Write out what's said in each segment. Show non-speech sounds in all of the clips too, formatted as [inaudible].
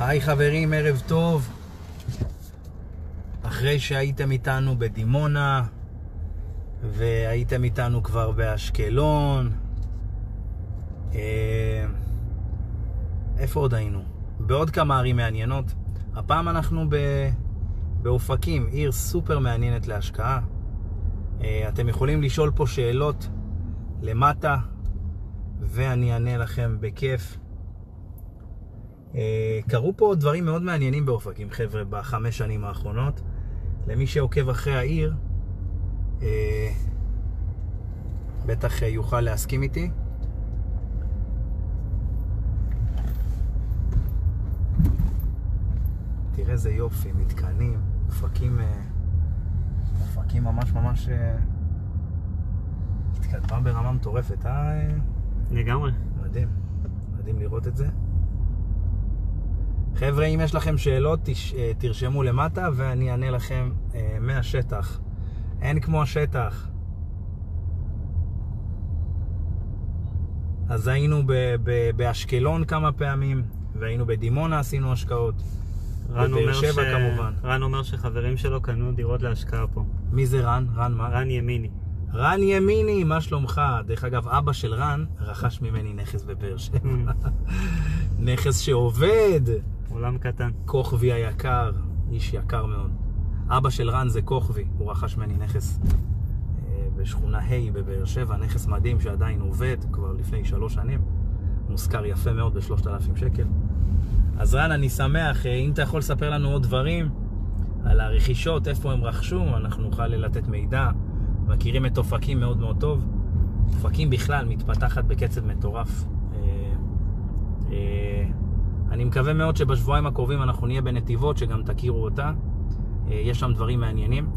היי חברים, ערב טוב. אחרי שהייתם איתנו בדימונה, והייתם איתנו כבר באשקלון, אה, איפה עוד היינו? בעוד כמה ערים מעניינות. הפעם אנחנו ב... באופקים, עיר סופר מעניינת להשקעה. אה, אתם יכולים לשאול פה שאלות למטה, ואני אענה לכם בכיף. אה, קרו פה דברים מאוד מעניינים באופקים, חבר'ה, בחמש שנים האחרונות. למי שעוקב אחרי העיר, אה, בטח יוכל להסכים איתי. תראה איזה יופי, מתקנים, אופקים, אה, אופקים ממש ממש התקדמה ברמה מטורפת, אה? לגמרי. מדהים, מדהים לראות את זה. חבר'ה, אם יש לכם שאלות, תש... תרשמו למטה ואני אענה לכם אה, מהשטח. אין כמו השטח. אז היינו ב- ב- באשקלון כמה פעמים, והיינו בדימונה, עשינו השקעות. רן אומר, ש... כמובן. רן אומר שחברים שלו קנו דירות להשקעה פה. מי זה רן? רן מה? רן ימיני. רן ימיני, מה שלומך? דרך אגב, אבא של רן רכש ממני נכס בבאר שבע. [laughs] נכס שעובד. עולם קטן. כוכבי היקר, איש יקר מאוד. אבא של רן זה כוכבי, הוא רכש ממני נכס אה, בשכונה ה' בבאר שבע, נכס מדהים שעדיין עובד כבר לפני שלוש שנים. מושכר יפה מאוד בשלושת אלפים שקל. אז רן, אני שמח, אה, אם אתה יכול לספר לנו עוד דברים על הרכישות, איפה הם רכשו, אנחנו נוכל לתת מידע. מכירים את אופקים מאוד מאוד טוב. אופקים בכלל מתפתחת בקצב מטורף. אה, אה, מקווה מאוד שבשבועיים הקרובים אנחנו נהיה בנתיבות, שגם תכירו אותה. אה, יש שם דברים מעניינים.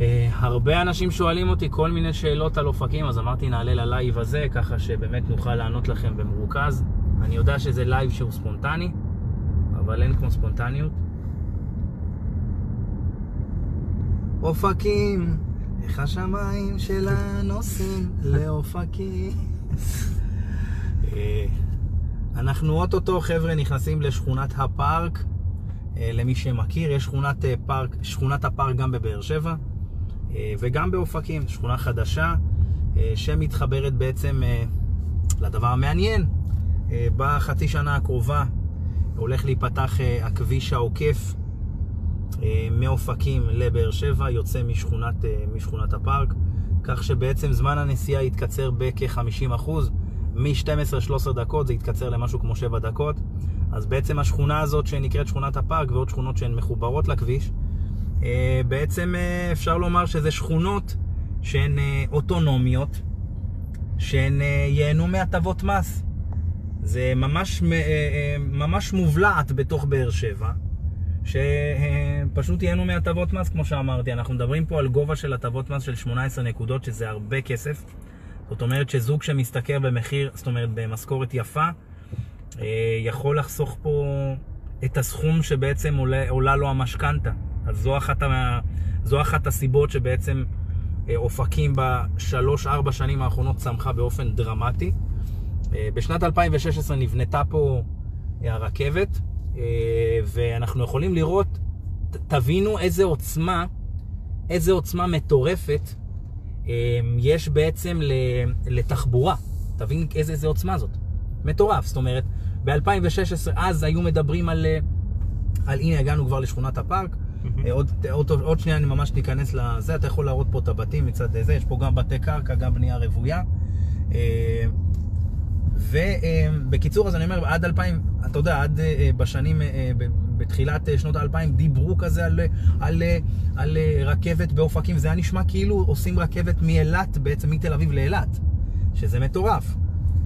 אה, הרבה אנשים שואלים אותי כל מיני שאלות על אופקים, אז אמרתי נעלה ללייב הזה, ככה שבאמת נוכל לענות לכם במרוכז. אני יודע שזה לייב שהוא ספונטני, אבל אין כמו ספונטניות. אופקים, איך השמיים שלה נוסעים לאופקים. [laughs] אנחנו אוטוטו, חבר'ה, נכנסים לשכונת הפארק. אה, למי שמכיר, יש שכונת אה, פארק, שכונת הפארק גם בבאר שבע אה, וגם באופקים, שכונה חדשה שמתחברת בעצם לדבר המעניין. בחצי שנה הקרובה הולך להיפתח הכביש העוקף מאופקים לבאר שבע, יוצא משכונת, משכונת הפארק, כך שבעצם זמן הנסיעה יתקצר בכ-50 אחוז. מ-12-13 דקות זה יתקצר למשהו כמו 7 דקות. אז בעצם השכונה הזאת שנקראת שכונת הפארק ועוד שכונות שהן מחוברות לכביש, אה, בעצם אה, אפשר לומר שזה שכונות שהן אה, אוטונומיות, שהן ייהנו מהטבות מס. זה ממש, ממש מובלעת בתוך באר שבע, שפשוט ייהנו מהטבות מס, כמו שאמרתי. אנחנו מדברים פה על גובה של הטבות מס של 18 נקודות, שזה הרבה כסף. זאת אומרת שזוג שמשתכר במחיר, זאת אומרת במשכורת יפה, יכול לחסוך פה את הסכום שבעצם עולה, עולה לו המשכנתה. אז זו אחת, זו אחת הסיבות שבעצם אופקים בשלוש-ארבע שנים האחרונות צמחה באופן דרמטי. בשנת 2016 נבנתה פה הרכבת, ואנחנו יכולים לראות, תבינו איזה עוצמה, איזה עוצמה מטורפת יש בעצם לתחבורה. תבין איזה, איזה עוצמה זאת. מטורף. זאת אומרת, ב-2016, אז היו מדברים על, על הנה הגענו כבר לשכונת הפארק. עוד, עוד, עוד שנייה אני ממש ניכנס לזה, אתה יכול להראות פה את הבתים מצד זה, יש פה גם בתי קרקע, גם בנייה רוויה. ובקיצור, אז אני אומר, עד 2000, אתה יודע, עד בשנים, בתחילת שנות האלפיים, דיברו כזה על, על, על רכבת באופקים, זה היה נשמע כאילו עושים רכבת מאילת, בעצם מתל אביב לאילת, שזה מטורף.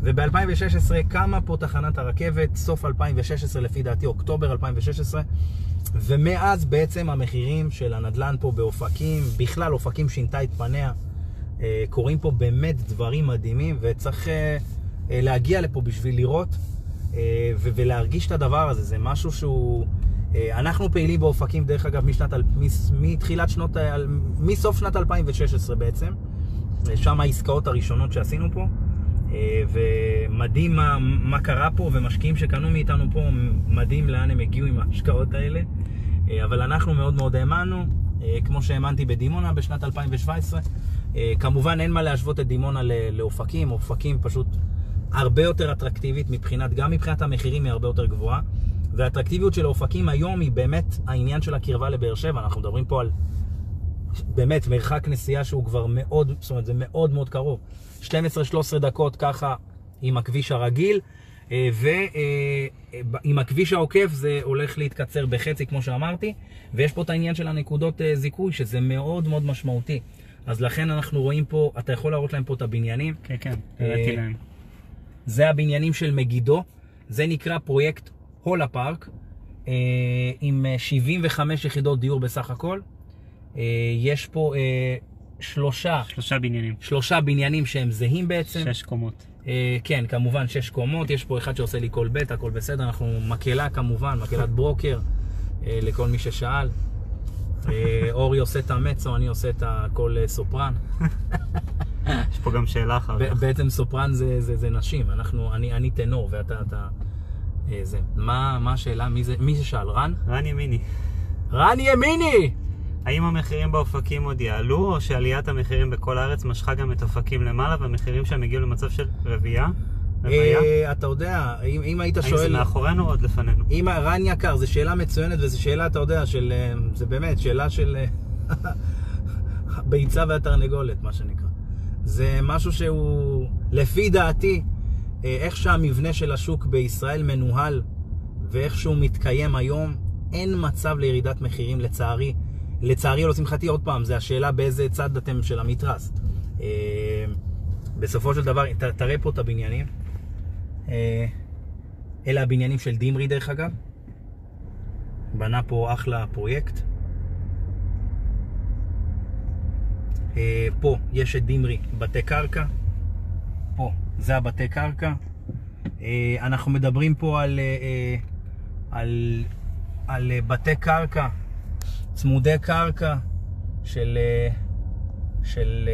וב-2016 קמה פה תחנת הרכבת, סוף 2016 לפי דעתי, אוקטובר 2016, ומאז בעצם המחירים של הנדלן פה באופקים, בכלל אופקים שינתה את פניה, קורים פה באמת דברים מדהימים, וצריך להגיע לפה בשביל לראות ולהרגיש את הדבר הזה, זה משהו שהוא... אנחנו פעילים באופקים, דרך אגב, משנת, מתחילת שנות, מסוף שנת 2016 בעצם, שם העסקאות הראשונות שעשינו פה. אה, ומדהים מה, מה קרה פה, ומשקיעים שקנו מאיתנו פה, מדהים לאן הם הגיעו עם ההשקעות האלה. אה, אבל אנחנו מאוד מאוד האמנו, אה, כמו שהאמנתי בדימונה בשנת 2017. אה, כמובן אין מה להשוות את דימונה לאופקים, אופקים פשוט הרבה יותר אטרקטיבית מבחינת, גם מבחינת המחירים היא הרבה יותר גבוהה. והאטרקטיביות של האופקים היום היא באמת העניין של הקרבה לבאר שבע. אנחנו מדברים פה על באמת מרחק נסיעה שהוא כבר מאוד, זאת אומרת זה מאוד מאוד קרוב. 12-13 דקות ככה עם הכביש הרגיל, אה, ועם הכביש העוקף זה הולך להתקצר בחצי כמו שאמרתי, ויש פה את העניין של הנקודות אה, זיכוי שזה מאוד מאוד משמעותי. אז לכן אנחנו רואים פה, אתה יכול להראות להם פה את הבניינים. כן, כן, אה, הראיתי להם. זה הבניינים של מגידו, זה נקרא פרויקט הולה פארק, אה, עם אה, 75 יחידות דיור בסך הכל. אה, יש פה אה, שלושה, שלושה בניינים. שלושה בניינים שהם זהים בעצם. שש קומות. אה, כן, כמובן שש קומות, יש פה אחד שעושה לי כל בית, הכל בסדר, אנחנו מקהלה כמובן, מקהלת ברוקר, אה, לכל מי ששאל. אה, אורי עושה את המצו, אני עושה את אה, סופרן. [laughs] יש פה גם שאלה אחר כך. בעצם סופרן זה, זה, זה נשים, אנחנו, אני, אני טנור ואתה, אתה, אה, זה. מה, מה השאלה? מי זה, מי ששאל? רן? רן ימיני. רן ימיני! האם המחירים באופקים עוד יעלו, או שעליית המחירים בכל הארץ משכה גם את אופקים למעלה, והמחירים שם הגיעו למצב של רביעייה? אה, אתה יודע, אם, אם היית האם זה שואל... מאחורינו או עוד לפנינו? אם רן יקר, זו שאלה מצוינת וזו שאלה, אתה יודע, של... אה, זה באמת שאלה של... אה, [laughs] הביצה והתרנגולת, מה שנקרא. זה משהו שהוא, לפי דעתי, אה, איך שהמבנה של השוק בישראל מנוהל ואיך שהוא מתקיים היום, אין מצב לירידת מחירים, לצערי. לצערי או לשמחתי, עוד פעם, זה השאלה באיזה צד אתם של המתרס. אה, בסופו של דבר, ת, תראה פה את הבניינים. אה, אלה הבניינים של דימרי דרך אגב. בנה פה אחלה פרויקט. אה, פה יש את דימרי, בתי קרקע. זה הבתי קרקע. אה, אנחנו מדברים פה על, אה, אה, על, על בתי קרקע, צמודי קרקע של, של,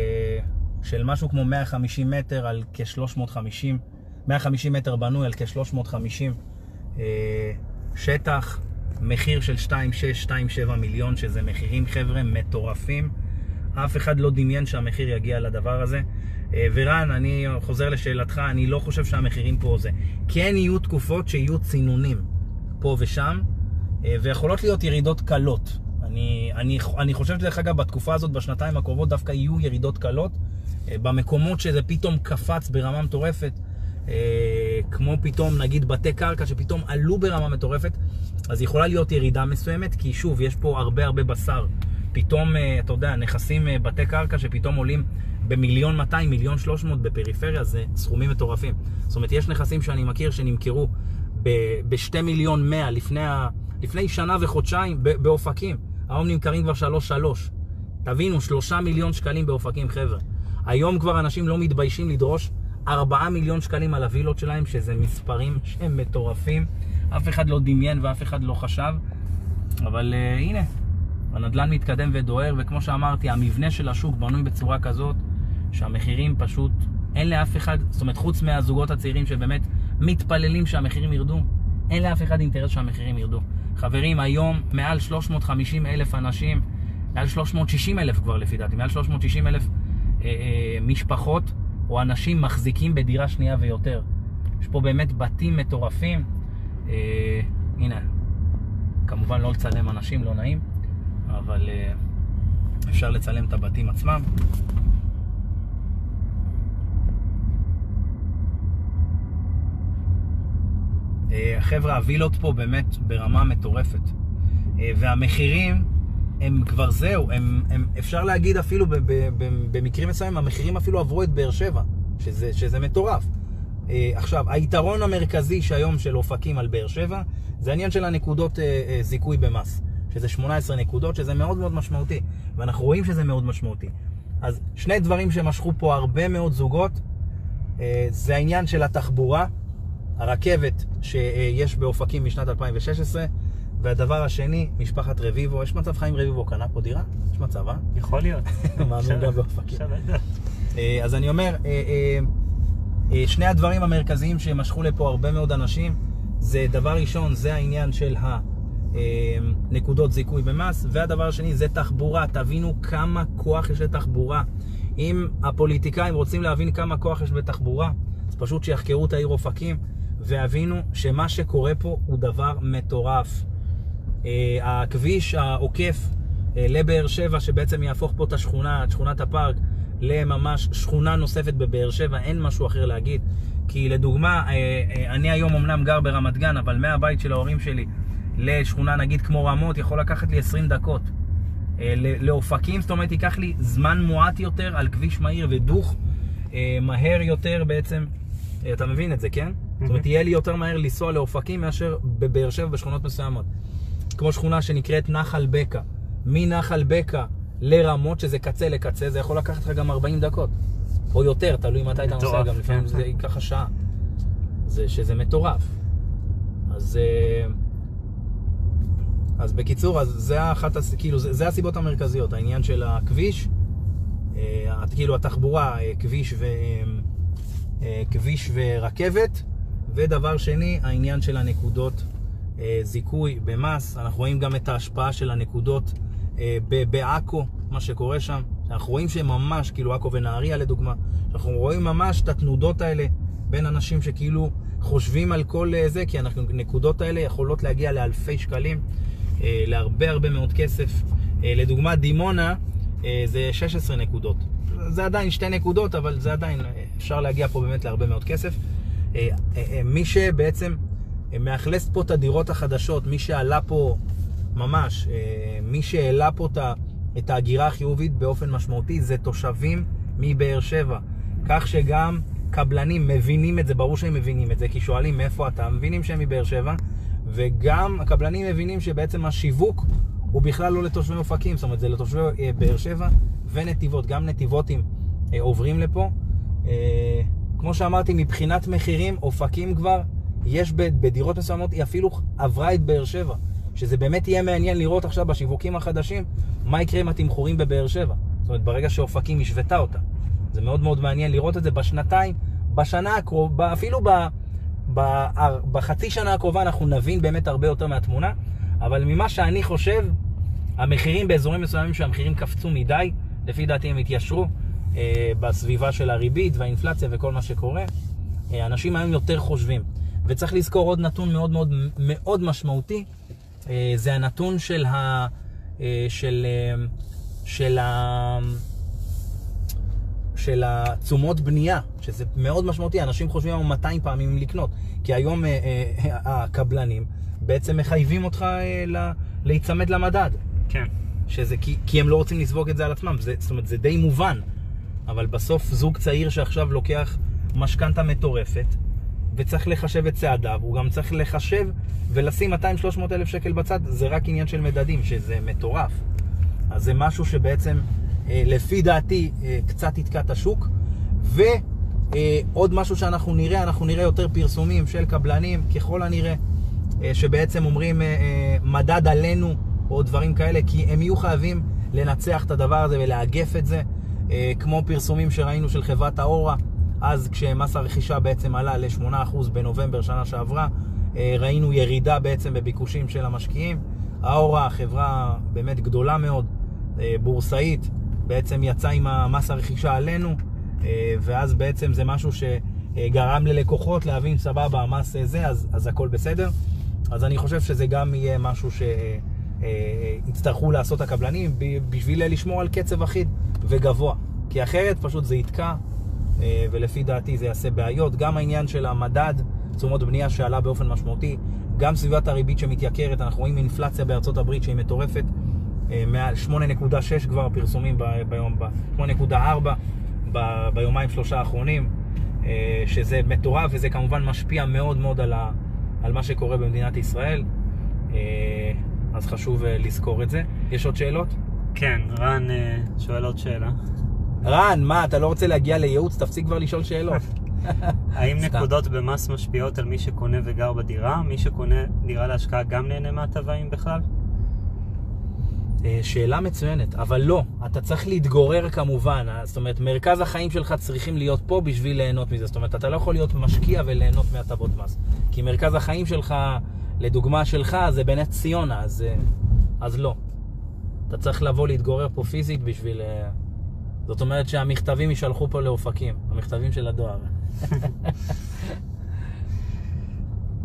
של משהו כמו 150 מטר על כ-350, 150 מטר בנוי על כ-350 אה, שטח, מחיר של 2.6-2.7 מיליון, שזה מחירים חבר'ה מטורפים. אף אחד לא דמיין שהמחיר יגיע לדבר הזה. אה, ורן, אני חוזר לשאלתך, אני לא חושב שהמחירים פה זה. כן יהיו תקופות שיהיו צינונים פה ושם, אה, ויכולות להיות ירידות קלות. אני, אני, אני חושב שדרך אגב, בתקופה הזאת, בשנתיים הקרובות, דווקא יהיו ירידות קלות. אה, במקומות שזה פתאום קפץ ברמה מטורפת, כמו פתאום נגיד בתי קרקע שפתאום עלו ברמה מטורפת, אז יכולה להיות ירידה מסוימת, כי שוב, יש פה הרבה הרבה בשר. פתאום, אתה יודע, נכסים בתי קרקע שפתאום עולים במיליון 200, מיליון 300 בפריפריה, זה סכומים מטורפים. זאת אומרת, יש נכסים שאני מכיר שנמכרו ב-2 מיליון 100 לפני, ה- לפני שנה וחודשיים באופקים. היום נמכרים כבר 3-3. תבינו, 3 מיליון שקלים באופקים, חבר'ה. היום כבר אנשים לא מתביישים לדרוש 4 מיליון שקלים על הווילות שלהם, שזה מספרים שהם מטורפים. אף אחד לא דמיין ואף אחד לא חשב. אבל uh, הנה, הנדל"ן מתקדם ודוהר, וכמו שאמרתי, המבנה של השוק בנוי בצורה כזאת, שהמחירים פשוט, אין לאף אחד, זאת אומרת, חוץ מהזוגות הצעירים שבאמת מתפללים שהמחירים ירדו, אין לאף אחד אינטרס שהמחירים ירדו. חברים, היום מעל 350 אלף אנשים, מעל 360 אלף כבר לפי דעתי, מעל 360 אלף אה, אה, משפחות או אנשים מחזיקים בדירה שנייה ויותר. יש פה באמת בתים מטורפים. אה, הנה, כמובן לא לצלם אנשים, לא נעים, אבל אה, אפשר לצלם את הבתים עצמם. חבר'ה, הווילות פה באמת ברמה מטורפת. אה, והמחירים הם כבר זהו, הם, הם, אפשר להגיד אפילו במקרים מסוימים, המחירים אפילו עברו את באר שבע, שזה, שזה מטורף. אה, עכשיו, היתרון המרכזי שהיום של אופקים על באר שבע, זה העניין של הנקודות אה, אה, זיכוי במס, שזה 18 נקודות, שזה מאוד מאוד משמעותי, ואנחנו רואים שזה מאוד משמעותי. אז שני דברים שמשכו פה הרבה מאוד זוגות, אה, זה העניין של התחבורה, הרכבת שיש באופקים משנת 2016, והדבר השני, משפחת רביבו. יש מצב חיים רביבו קנה פה דירה? יש מצב, אה? יכול להיות. [laughs] מאמין גם באופקים. אה, אז אני אומר, אה, אה, שני הדברים המרכזיים שמשכו לפה הרבה מאוד אנשים, זה דבר ראשון, זה העניין של הנקודות זיכוי במס, והדבר השני זה תחבורה. תבינו כמה כוח יש לתחבורה. אם הפוליטיקאים רוצים להבין כמה כוח יש בתחבורה, אז פשוט שיחקרו את העיר אופקים ויבינו שמה שקורה פה הוא דבר מטורף. אה, הכביש העוקף אה, לבאר שבע, שבעצם יהפוך פה את השכונה, את שכונת הפארק, לממש שכונה נוספת בבאר שבע, אין משהו אחר להגיד. כי לדוגמה, אה, אני היום אמנם גר ברמת גן, אבל מהבית של ההורים שלי לשכונה נגיד כמו רמות יכול לקחת לי 20 דקות. לאופקים, זאת אומרת, ייקח לי זמן מועט יותר על כביש מהיר ודוך, מהר יותר בעצם. אתה מבין את זה, כן? זאת אומרת, יהיה לי יותר מהר לנסוע לאופקים מאשר בבאר שבע בשכונות מסוימות. כמו שכונה שנקראת נחל בקע. מנחל בקע לרמות, שזה קצה לקצה, זה יכול לקחת לך גם 40 דקות. או יותר, תלוי מתי אתה נוסע, גם לפעמים זה ייקח לך שעה. זה שזה מטורף. אז... אה, אז בקיצור, אז זה אחת, כאילו, זה, זה הסיבות המרכזיות, העניין של הכביש, אה, כאילו התחבורה, אה, כביש, ו, כביש ורכבת, ודבר שני, העניין של הנקודות אה, זיכוי במס. אנחנו רואים גם את ההשפעה של הנקודות אה, בעכו, מה שקורה שם. אנחנו רואים שממש, כאילו עכו ונהריה לדוגמה, אנחנו רואים ממש את התנודות האלה בין אנשים שכאילו חושבים על כל אה, זה, כי הנקודות האלה יכולות להגיע לאלפי שקלים, להרבה הרבה מאוד כסף. לדוגמה, דימונה זה 16 נקודות. זה עדיין שתי נקודות, אבל זה עדיין, אפשר להגיע פה באמת להרבה מאוד כסף. מי שבעצם מאכלס פה את הדירות החדשות, מי שעלה פה ממש, אה, מי שהעלה פה את ההגירה החיובית באופן משמעותי זה תושבים מבאר שבע. כך שגם קבלנים מבינים את זה, ברור שהם מבינים את זה, כי שואלים מאיפה אתה, מבינים שהם מבאר שבע, וגם הקבלנים מבינים שבעצם השיווק הוא בכלל לא לתושבי אופקים, זאת אומרת זה לתושבי אה, באר שבע ונתיבות, גם נתיבותים אה, עוברים לפה. כמו שאמרתי, מבחינת מחירים, אופקים כבר יש בדירות מסוימות, היא אפילו עברה את באר שבע. שזה באמת יהיה מעניין לראות עכשיו בשיווקים החדשים, מה יקרה עם התמחורים בבאר שבע. זאת אומרת, ברגע שאופקים השוותה אותה. זה מאוד מאוד מעניין לראות את זה בשנתיים, בשנה הקרובה, אפילו ב, ב, בחצי שנה הקרובה אנחנו נבין באמת הרבה יותר מהתמונה, אבל ממה שאני חושב, המחירים באזורים מסוימים שהמחירים קפצו מדי, לפי דעתי הם התיישרו בסביבה של הריבית והאינפלציה וכל מה שקורה. אה, אנשים היום יותר חושבים. וצריך לזכור עוד נתון מאוד מאוד מאוד משמעותי, אה, זה הנתון של ה... אה, של, אה, של ה... של התשומות בנייה, שזה מאוד משמעותי, אנשים חושבים היום 200 פעמים לקנות, כי היום הקבלנים בעצם מחייבים אותך להיצמד למדד. כן. שזה כי, כי הם לא רוצים לספוג את זה על עצמם, זה, זאת אומרת, זה די מובן, אבל בסוף זוג צעיר שעכשיו לוקח משכנתה מטורפת, וצריך לחשב את צעדיו, הוא גם צריך לחשב ולשים 200-300 אלף שקל בצד, זה רק עניין של מדדים, שזה מטורף. אז זה משהו שבעצם, אה, לפי דעתי, אה, קצת יתקע את השוק. ועוד משהו שאנחנו נראה, אנחנו נראה יותר פרסומים של קבלנים, ככל הנראה, אה, שבעצם אומרים מדד עלינו, או דברים כאלה, כי הם יהיו חייבים לנצח את הדבר הזה ולאגף את זה, כמו פרסומים שראינו של חברת האורה. אז כשמס הרכישה בעצם עלה ל-8% בנובמבר שנה שעברה, אה, ראינו ירידה בעצם בביקושים של המשקיעים. האורה, חברה באמת גדולה מאוד, אה, בורסאית, בעצם יצא עם המס הרכישה עלינו, אה, ואז בעצם זה משהו שגרם ללקוחות להבין, סבבה, המס זה, אז, אז הכל בסדר. אז אני חושב שזה גם יהיה משהו שיצטרכו לעשות הקבלנים בשביל לשמור על קצב אחיד וגבוה. כי אחרת פשוט זה יתקע אה, ולפי דעתי זה יעשה בעיות. גם העניין של המדד, תשומות בנייה שעלה באופן משמעותי, גם סביבת הריבית שמתייקרת, אנחנו רואים אינפלציה בארצות הברית שהיא מטורפת, אה, מעל 8.6 כבר פרסומים ביום, 8.4 ביומיים שלושה האחרונים, אה, שזה מטורף וזה כמובן משפיע מאוד מאוד על, ה, על מה שקורה במדינת ישראל, אז חשוב לזכור את זה. יש עוד שאלות? כן, רן שואל עוד שאלה. רן, מה, אתה לא רוצה להגיע לייעוץ? תפסיק כבר לשאול שאלות. [laughs] האם נקודות במס משפיעות על מי שקונה וגר בדירה? מי שקונה דירה להשקעה גם נהנה מהטבעים בכלל? אה, שאלה מצוינת, אבל לא, אתה צריך להתגורר כמובן, אה, זאת אומרת, מרכז החיים שלך צריכים להיות פה בשביל ליהנות מזה, זאת אומרת, אתה לא יכול להיות משקיע וליהנות מהטבות מס, כי מרכז החיים שלך, לדוגמה שלך, זה בנס ציונה, אז, אה, אז לא. אתה צריך לבוא להתגורר פה פיזית בשביל... אה, זאת אומרת שהמכתבים יישלחו פה לאופקים, המכתבים של הדואר. [laughs]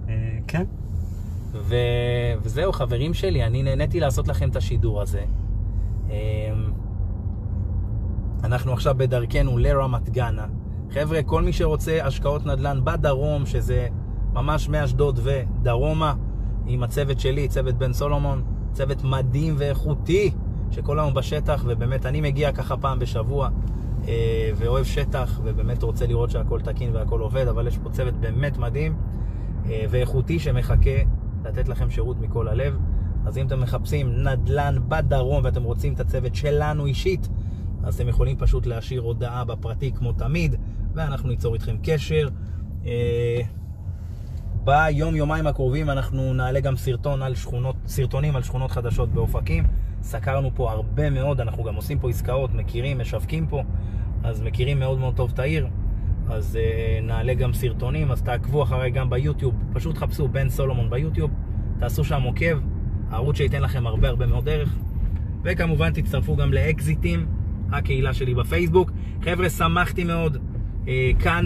אה, כן. ו... וזהו, חברים שלי, אני נהניתי לעשות לכם את השידור הזה. אנחנו עכשיו בדרכנו לרמת גנה. חבר'ה, כל מי שרוצה השקעות נדל"ן בדרום, שזה ממש מאשדוד ודרומה, עם הצוות שלי, צוות בן סולומון, צוות מדהים ואיכותי, שכל היום בשטח, ובאמת אני מגיע ככה פעם בשבוע, אה, ואוהב שטח, ובאמת רוצה לראות שהכל תקין והכל עובד, אבל יש פה צוות באמת מדהים אה, ואיכותי שמחכה לתת לכם שירות מכל הלב. אז אם אתם מחפשים נדל"ן בדרום ואתם רוצים את הצוות שלנו אישית, אז אתם יכולים פשוט להשאיר הודעה בפרטי כמו תמיד, ואנחנו ניצור איתכם קשר. אה, ביום יומיים הקרובים אנחנו נעלה גם סרטון על שכונות, סרטונים על שכונות חדשות באופקים. סקרנו פה הרבה מאוד, אנחנו גם עושים פה עסקאות, מכירים, משווקים פה, אז מכירים מאוד מאוד טוב את העיר. אז uh, נעלה גם סרטונים, אז תעקבו אחריי גם ביוטיוב, פשוט חפשו בן סולומון ביוטיוב, תעשו שם עוקב, ערוץ שייתן לכם הרבה הרבה מאוד ערך. וכמובן תצטרפו גם לאקזיטים, הקהילה שלי בפייסבוק. חבר'ה, שמחתי מאוד, uh, כאן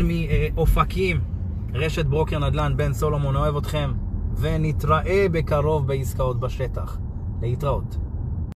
מאופקים, רשת ברוקר נדל"ן, בן סולומון אוהב אתכם, ונתראה בקרוב בעסקאות בשטח. להתראות.